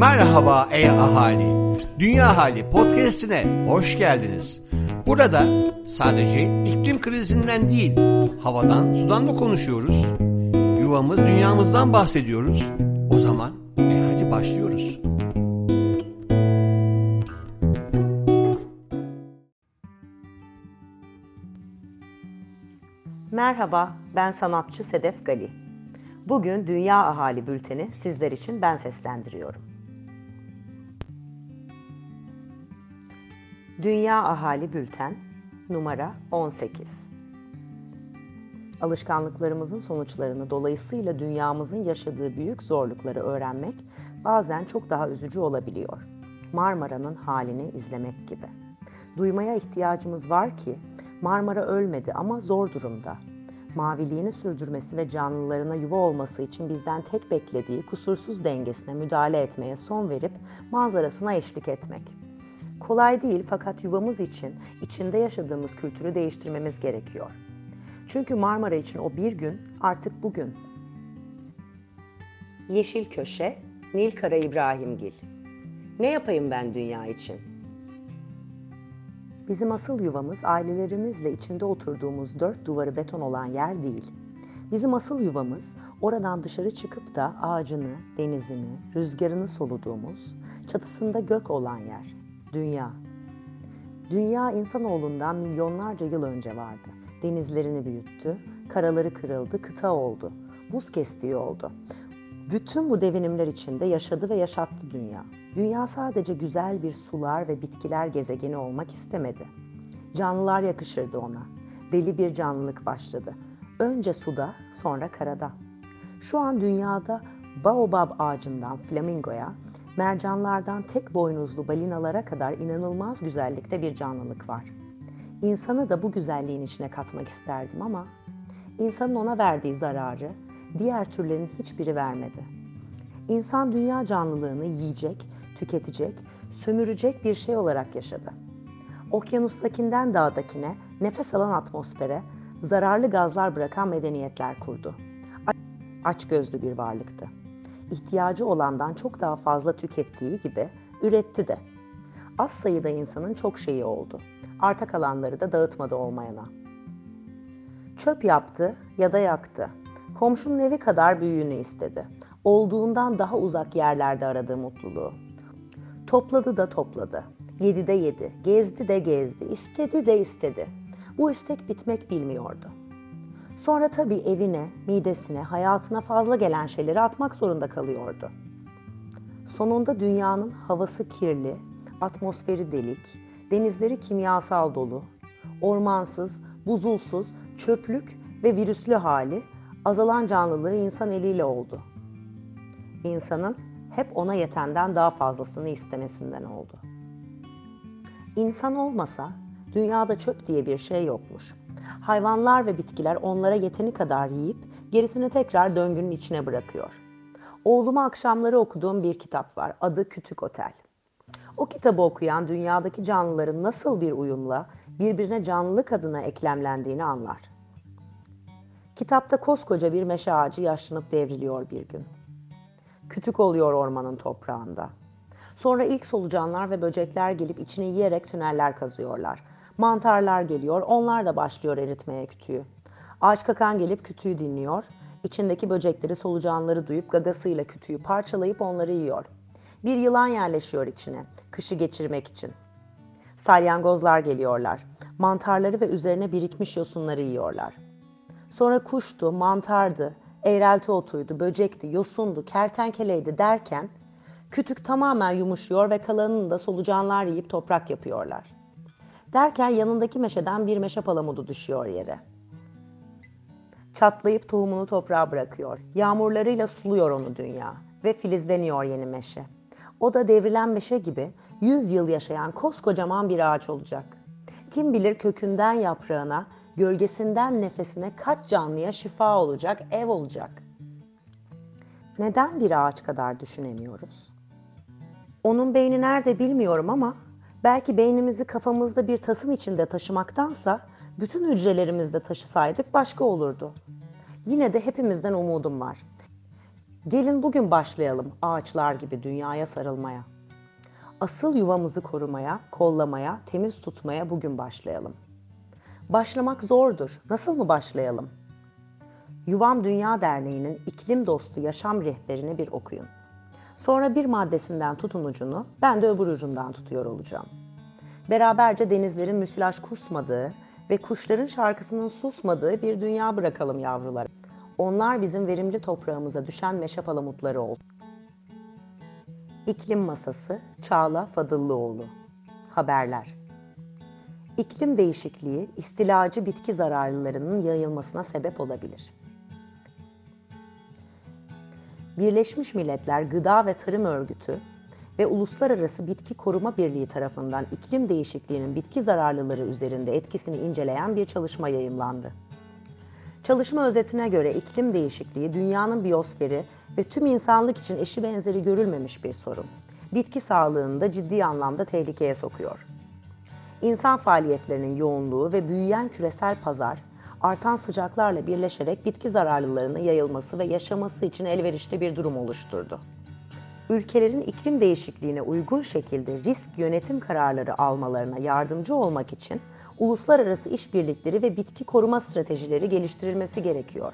Merhaba ey ahali. Dünya Hali podcast'ine hoş geldiniz. Burada sadece iklim krizinden değil, havadan, sudan da konuşuyoruz. Yuvamız, dünyamızdan bahsediyoruz. O zaman e hadi başlıyoruz. Merhaba, ben sanatçı Sedef Gali. Bugün Dünya Ahali Bülteni sizler için ben seslendiriyorum. Dünya Ahali Bülten numara 18. Alışkanlıklarımızın sonuçlarını dolayısıyla dünyamızın yaşadığı büyük zorlukları öğrenmek bazen çok daha üzücü olabiliyor. Marmara'nın halini izlemek gibi. Duymaya ihtiyacımız var ki Marmara ölmedi ama zor durumda. Maviliğini sürdürmesi ve canlılarına yuva olması için bizden tek beklediği kusursuz dengesine müdahale etmeye son verip manzarasına eşlik etmek. Kolay değil fakat yuvamız için içinde yaşadığımız kültürü değiştirmemiz gerekiyor. Çünkü Marmara için o bir gün artık bugün. Yeşil Köşe, Nilkara İbrahimgil. Ne yapayım ben dünya için? Bizim asıl yuvamız ailelerimizle içinde oturduğumuz dört duvarı beton olan yer değil. Bizim asıl yuvamız oradan dışarı çıkıp da ağacını, denizini, rüzgarını soluduğumuz, çatısında gök olan yer. Dünya. Dünya insanoğlundan milyonlarca yıl önce vardı. Denizlerini büyüttü, karaları kırıldı, kıta oldu, buz kestiği oldu. Bütün bu devinimler içinde yaşadı ve yaşattı dünya. Dünya sadece güzel bir sular ve bitkiler gezegeni olmak istemedi. Canlılar yakışırdı ona. Deli bir canlılık başladı. Önce suda, sonra karada. Şu an dünyada baobab ağacından flamingoya, mercanlardan tek boynuzlu balinalara kadar inanılmaz güzellikte bir canlılık var. İnsanı da bu güzelliğin içine katmak isterdim ama insanın ona verdiği zararı diğer türlerin hiçbiri vermedi. İnsan dünya canlılığını yiyecek, tüketecek, sömürecek bir şey olarak yaşadı. Okyanustakinden dağdakine, nefes alan atmosfere, zararlı gazlar bırakan medeniyetler kurdu. Aç gözlü bir varlıktı. İhtiyacı olandan çok daha fazla tükettiği gibi üretti de. Az sayıda insanın çok şeyi oldu. Arta kalanları da dağıtmadı olmayana. Çöp yaptı ya da yaktı. Komşunun evi kadar büyüğünü istedi. Olduğundan daha uzak yerlerde aradığı mutluluğu. Topladı da topladı. Yedi de yedi. Gezdi de gezdi. istedi de istedi. Bu istek bitmek bilmiyordu. Sonra tabii evine, midesine, hayatına fazla gelen şeyleri atmak zorunda kalıyordu. Sonunda dünyanın havası kirli, atmosferi delik, denizleri kimyasal dolu, ormansız, buzulsuz, çöplük ve virüslü hali azalan canlılığı insan eliyle oldu. İnsanın hep ona yetenden daha fazlasını istemesinden oldu. İnsan olmasa dünyada çöp diye bir şey yokmuş. Hayvanlar ve bitkiler onlara yeteni kadar yiyip gerisini tekrar döngünün içine bırakıyor. Oğluma akşamları okuduğum bir kitap var. Adı Kütük Otel. O kitabı okuyan dünyadaki canlıların nasıl bir uyumla birbirine canlılık adına eklemlendiğini anlar. Kitapta koskoca bir meşe ağacı yaşlanıp devriliyor bir gün. Kütük oluyor ormanın toprağında. Sonra ilk solucanlar ve böcekler gelip içini yiyerek tüneller kazıyorlar. Mantarlar geliyor, onlar da başlıyor eritmeye kütüğü. Ağaç kakan gelip kütüğü dinliyor. İçindeki böcekleri, solucanları duyup gagasıyla kütüğü parçalayıp onları yiyor. Bir yılan yerleşiyor içine, kışı geçirmek için. Salyangozlar geliyorlar. Mantarları ve üzerine birikmiş yosunları yiyorlar. Sonra kuştu, mantardı, eğrelti otuydu, böcekti, yosundu, kertenkeleydi derken kütük tamamen yumuşuyor ve kalanını da solucanlar yiyip toprak yapıyorlar. Derken yanındaki meşeden bir meşe palamudu düşüyor yere. Çatlayıp tohumunu toprağa bırakıyor. Yağmurlarıyla suluyor onu dünya ve filizleniyor yeni meşe. O da devrilen meşe gibi 100 yıl yaşayan koskocaman bir ağaç olacak. Kim bilir kökünden yaprağına, gölgesinden nefesine kaç canlıya şifa olacak, ev olacak. Neden bir ağaç kadar düşünemiyoruz? Onun beyni nerede bilmiyorum ama belki beynimizi kafamızda bir tasın içinde taşımaktansa bütün hücrelerimizde taşısaydık başka olurdu. Yine de hepimizden umudum var. Gelin bugün başlayalım ağaçlar gibi dünyaya sarılmaya. Asıl yuvamızı korumaya, kollamaya, temiz tutmaya bugün başlayalım. Başlamak zordur. Nasıl mı başlayalım? Yuvam Dünya Derneği'nin iklim dostu yaşam rehberini bir okuyun. Sonra bir maddesinden tutun ucunu, ben de öbür ucundan tutuyor olacağım. Beraberce denizlerin müsilaj kusmadığı ve kuşların şarkısının susmadığı bir dünya bırakalım yavrular. Onlar bizim verimli toprağımıza düşen meşe palamutları olsun. İklim Masası Çağla Fadıllıoğlu Haberler İklim değişikliği istilacı bitki zararlılarının yayılmasına sebep olabilir. Birleşmiş Milletler Gıda ve Tarım Örgütü ve Uluslararası Bitki Koruma Birliği tarafından iklim değişikliğinin bitki zararlıları üzerinde etkisini inceleyen bir çalışma yayımlandı. Çalışma özetine göre iklim değişikliği dünyanın biyosferi ve tüm insanlık için eşi benzeri görülmemiş bir sorun. Bitki sağlığını da ciddi anlamda tehlikeye sokuyor. İnsan faaliyetlerinin yoğunluğu ve büyüyen küresel pazar, artan sıcaklarla birleşerek bitki zararlılarının yayılması ve yaşaması için elverişli bir durum oluşturdu. Ülkelerin iklim değişikliğine uygun şekilde risk yönetim kararları almalarına yardımcı olmak için uluslararası işbirlikleri ve bitki koruma stratejileri geliştirilmesi gerekiyor.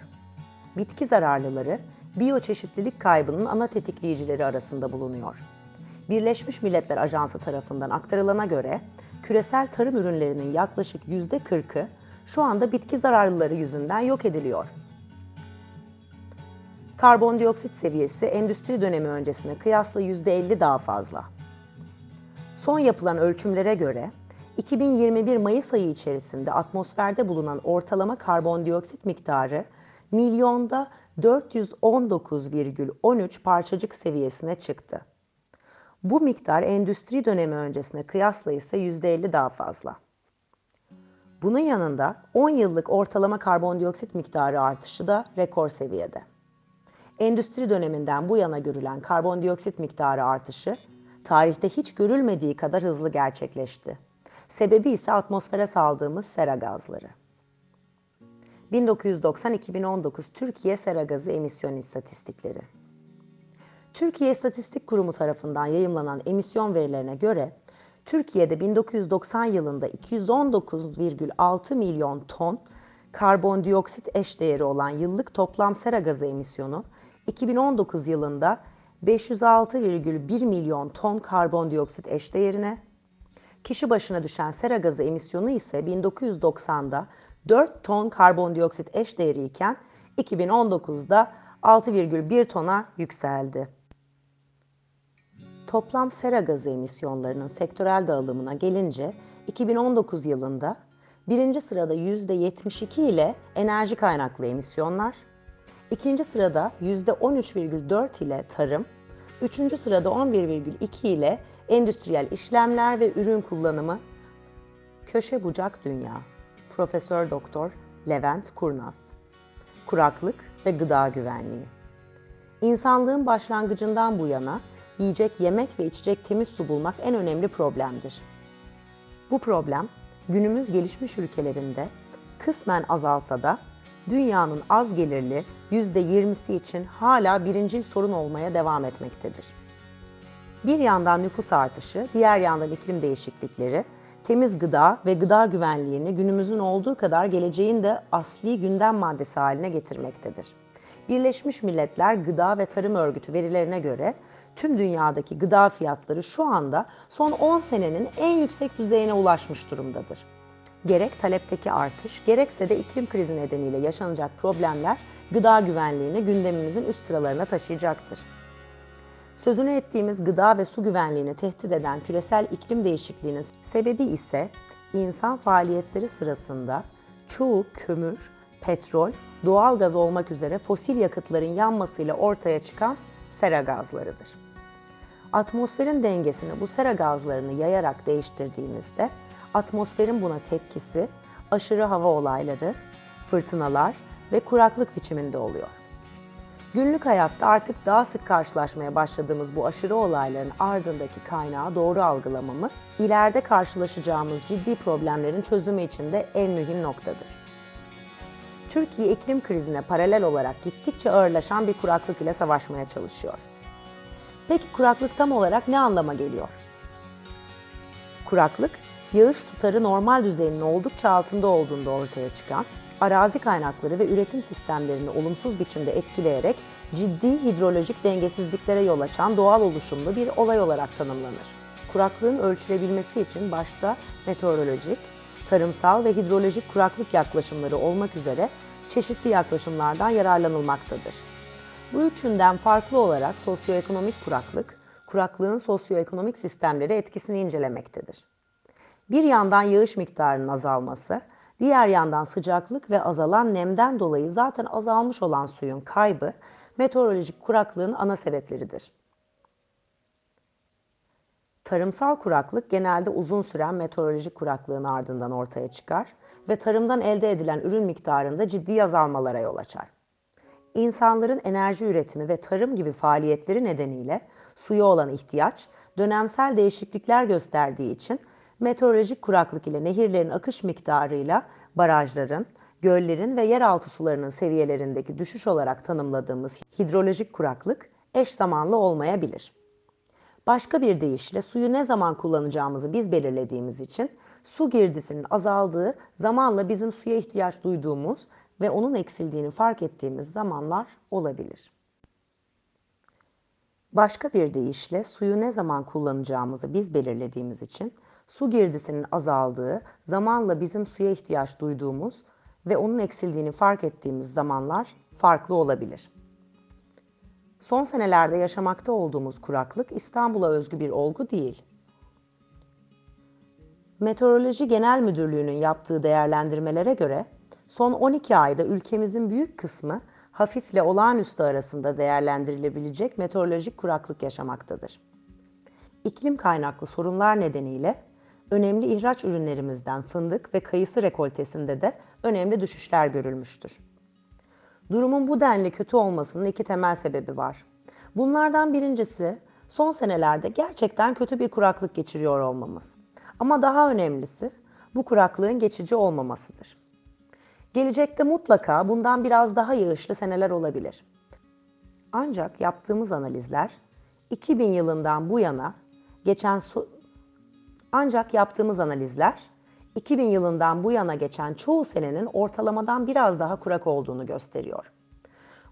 Bitki zararlıları, biyoçeşitlilik kaybının ana tetikleyicileri arasında bulunuyor. Birleşmiş Milletler Ajansı tarafından aktarılana göre küresel tarım ürünlerinin yaklaşık %40'ı şu anda bitki zararlıları yüzünden yok ediliyor. Karbondioksit seviyesi endüstri dönemi öncesine kıyasla %50 daha fazla. Son yapılan ölçümlere göre 2021 Mayıs ayı içerisinde atmosferde bulunan ortalama karbondioksit miktarı milyonda 419,13 parçacık seviyesine çıktı. Bu miktar endüstri dönemi öncesine kıyasla ise %50 daha fazla. Bunun yanında 10 yıllık ortalama karbondioksit miktarı artışı da rekor seviyede. Endüstri döneminden bu yana görülen karbondioksit miktarı artışı tarihte hiç görülmediği kadar hızlı gerçekleşti. Sebebi ise atmosfere saldığımız sera gazları. 1990-2019 Türkiye sera gazı emisyon istatistikleri. Türkiye İstatistik Kurumu tarafından yayımlanan emisyon verilerine göre Türkiye'de 1990 yılında 219,6 milyon ton karbondioksit eşdeğeri olan yıllık toplam sera gazı emisyonu 2019 yılında 506,1 milyon ton karbondioksit eşdeğerine, kişi başına düşen sera gazı emisyonu ise 1990'da 4 ton karbondioksit eşdeğeri iken 2019'da 6,1 tona yükseldi. Toplam sera gazı emisyonlarının sektörel dağılımına gelince 2019 yılında birinci sırada %72 ile enerji kaynaklı emisyonlar, ikinci sırada %13,4 ile tarım, üçüncü sırada 11,2 ile endüstriyel işlemler ve ürün kullanımı. Köşe bucak dünya. Profesör Doktor Levent Kurnaz. Kuraklık ve gıda güvenliği. İnsanlığın başlangıcından bu yana yiyecek, yemek ve içecek temiz su bulmak en önemli problemdir. Bu problem günümüz gelişmiş ülkelerinde kısmen azalsa da dünyanın az gelirli %20'si için hala birincil sorun olmaya devam etmektedir. Bir yandan nüfus artışı, diğer yandan iklim değişiklikleri, temiz gıda ve gıda güvenliğini günümüzün olduğu kadar geleceğin de asli gündem maddesi haline getirmektedir. Birleşmiş Milletler Gıda ve Tarım Örgütü verilerine göre tüm dünyadaki gıda fiyatları şu anda son 10 senenin en yüksek düzeyine ulaşmış durumdadır. Gerek talepteki artış, gerekse de iklim krizi nedeniyle yaşanacak problemler gıda güvenliğini gündemimizin üst sıralarına taşıyacaktır. Sözünü ettiğimiz gıda ve su güvenliğini tehdit eden küresel iklim değişikliğinin sebebi ise insan faaliyetleri sırasında çoğu kömür, petrol, doğal gaz olmak üzere fosil yakıtların yanmasıyla ortaya çıkan sera gazlarıdır. Atmosferin dengesini bu sera gazlarını yayarak değiştirdiğimizde atmosferin buna tepkisi aşırı hava olayları, fırtınalar ve kuraklık biçiminde oluyor. Günlük hayatta artık daha sık karşılaşmaya başladığımız bu aşırı olayların ardındaki kaynağı doğru algılamamız, ileride karşılaşacağımız ciddi problemlerin çözümü için de en mühim noktadır. Türkiye iklim krizine paralel olarak gittikçe ağırlaşan bir kuraklık ile savaşmaya çalışıyor. Peki kuraklık tam olarak ne anlama geliyor? Kuraklık, yağış tutarı normal düzeyinin oldukça altında olduğunda ortaya çıkan, arazi kaynakları ve üretim sistemlerini olumsuz biçimde etkileyerek ciddi hidrolojik dengesizliklere yol açan doğal oluşumlu bir olay olarak tanımlanır. Kuraklığın ölçülebilmesi için başta meteorolojik, tarımsal ve hidrolojik kuraklık yaklaşımları olmak üzere çeşitli yaklaşımlardan yararlanılmaktadır. Bu üçünden farklı olarak sosyoekonomik kuraklık, kuraklığın sosyoekonomik sistemleri etkisini incelemektedir. Bir yandan yağış miktarının azalması, diğer yandan sıcaklık ve azalan nemden dolayı zaten azalmış olan suyun kaybı meteorolojik kuraklığın ana sebepleridir. Tarımsal kuraklık genelde uzun süren meteorolojik kuraklığın ardından ortaya çıkar ve tarımdan elde edilen ürün miktarında ciddi azalmalara yol açar. İnsanların enerji üretimi ve tarım gibi faaliyetleri nedeniyle suya olan ihtiyaç dönemsel değişiklikler gösterdiği için meteorolojik kuraklık ile nehirlerin akış miktarıyla barajların, göllerin ve yeraltı sularının seviyelerindeki düşüş olarak tanımladığımız hidrolojik kuraklık eş zamanlı olmayabilir. Başka bir deyişle suyu ne zaman kullanacağımızı biz belirlediğimiz için su girdisinin azaldığı zamanla bizim suya ihtiyaç duyduğumuz ve onun eksildiğini fark ettiğimiz zamanlar olabilir. Başka bir deyişle suyu ne zaman kullanacağımızı biz belirlediğimiz için su girdisinin azaldığı, zamanla bizim suya ihtiyaç duyduğumuz ve onun eksildiğini fark ettiğimiz zamanlar farklı olabilir. Son senelerde yaşamakta olduğumuz kuraklık İstanbul'a özgü bir olgu değil. Meteoroloji Genel Müdürlüğü'nün yaptığı değerlendirmelere göre son 12 ayda ülkemizin büyük kısmı hafifle olağanüstü arasında değerlendirilebilecek meteorolojik kuraklık yaşamaktadır. İklim kaynaklı sorunlar nedeniyle önemli ihraç ürünlerimizden fındık ve kayısı rekoltesinde de önemli düşüşler görülmüştür. Durumun bu denli kötü olmasının iki temel sebebi var. Bunlardan birincisi son senelerde gerçekten kötü bir kuraklık geçiriyor olmamız. Ama daha önemlisi bu kuraklığın geçici olmamasıdır. Gelecekte mutlaka bundan biraz daha yağışlı seneler olabilir. Ancak yaptığımız analizler 2000 yılından bu yana geçen su ancak yaptığımız analizler 2000 yılından bu yana geçen çoğu senenin ortalamadan biraz daha kurak olduğunu gösteriyor.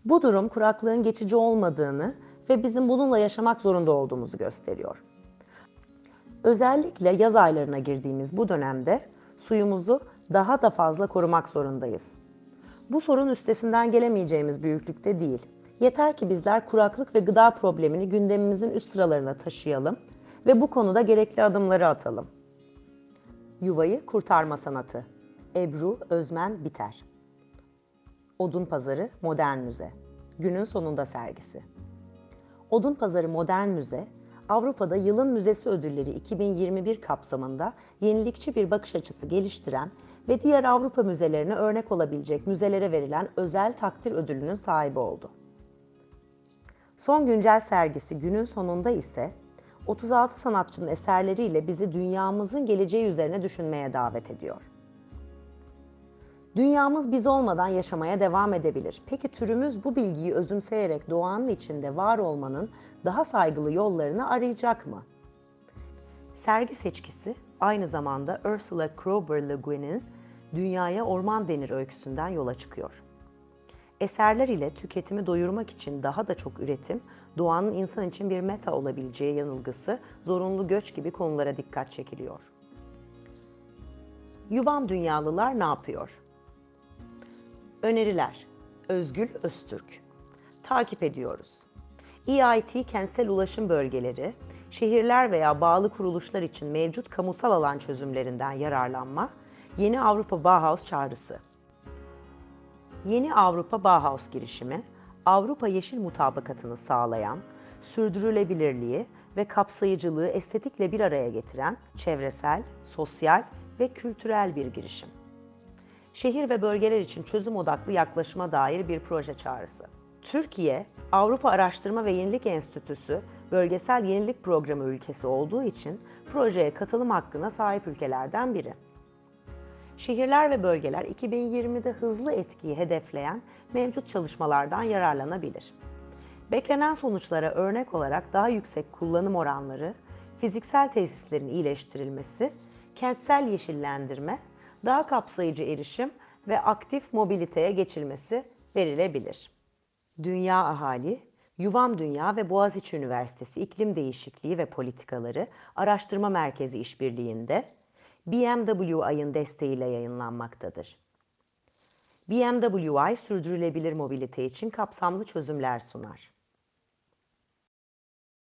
Bu durum kuraklığın geçici olmadığını ve bizim bununla yaşamak zorunda olduğumuzu gösteriyor. Özellikle yaz aylarına girdiğimiz bu dönemde suyumuzu daha da fazla korumak zorundayız. Bu sorun üstesinden gelemeyeceğimiz büyüklükte değil. Yeter ki bizler kuraklık ve gıda problemini gündemimizin üst sıralarına taşıyalım ve bu konuda gerekli adımları atalım. Yuvayı kurtarma sanatı. Ebru Özmen Biter. Odun Pazarı Modern Müze. Günün sonunda sergisi. Odun Pazarı Modern Müze, Avrupa'da Yılın Müzesi Ödülleri 2021 kapsamında yenilikçi bir bakış açısı geliştiren ve diğer Avrupa müzelerine örnek olabilecek müzelere verilen özel takdir ödülünün sahibi oldu. Son güncel sergisi günün sonunda ise 36 sanatçının eserleriyle bizi dünyamızın geleceği üzerine düşünmeye davet ediyor. Dünyamız biz olmadan yaşamaya devam edebilir. Peki türümüz bu bilgiyi özümseyerek doğanın içinde var olmanın daha saygılı yollarını arayacak mı? Sergi seçkisi aynı zamanda Ursula Kroeber Le Guin'in Dünyaya Orman Denir öyküsünden yola çıkıyor. Eserler ile tüketimi doyurmak için daha da çok üretim, doğanın insan için bir meta olabileceği yanılgısı, zorunlu göç gibi konulara dikkat çekiliyor. Yuvam dünyalılar ne yapıyor? Öneriler Özgül Öztürk Takip ediyoruz. EIT kentsel ulaşım bölgeleri, şehirler veya bağlı kuruluşlar için mevcut kamusal alan çözümlerinden yararlanma, Yeni Avrupa Bauhaus çağrısı. Yeni Avrupa Bauhaus girişimi, Avrupa Yeşil Mutabakatını sağlayan, sürdürülebilirliği ve kapsayıcılığı estetikle bir araya getiren çevresel, sosyal ve kültürel bir girişim. Şehir ve bölgeler için çözüm odaklı yaklaşıma dair bir proje çağrısı. Türkiye, Avrupa Araştırma ve Yenilik Enstitüsü Bölgesel Yenilik Programı ülkesi olduğu için projeye katılım hakkına sahip ülkelerden biri. Şehirler ve bölgeler 2020'de hızlı etkiyi hedefleyen mevcut çalışmalardan yararlanabilir. Beklenen sonuçlara örnek olarak daha yüksek kullanım oranları, fiziksel tesislerin iyileştirilmesi, kentsel yeşillendirme, daha kapsayıcı erişim ve aktif mobiliteye geçilmesi verilebilir. Dünya Ahali, Yuvam Dünya ve Boğaziçi Üniversitesi İklim Değişikliği ve Politikaları Araştırma Merkezi işbirliğinde BMWI'ın desteğiyle yayınlanmaktadır. BMWi sürdürülebilir mobilite için kapsamlı çözümler sunar.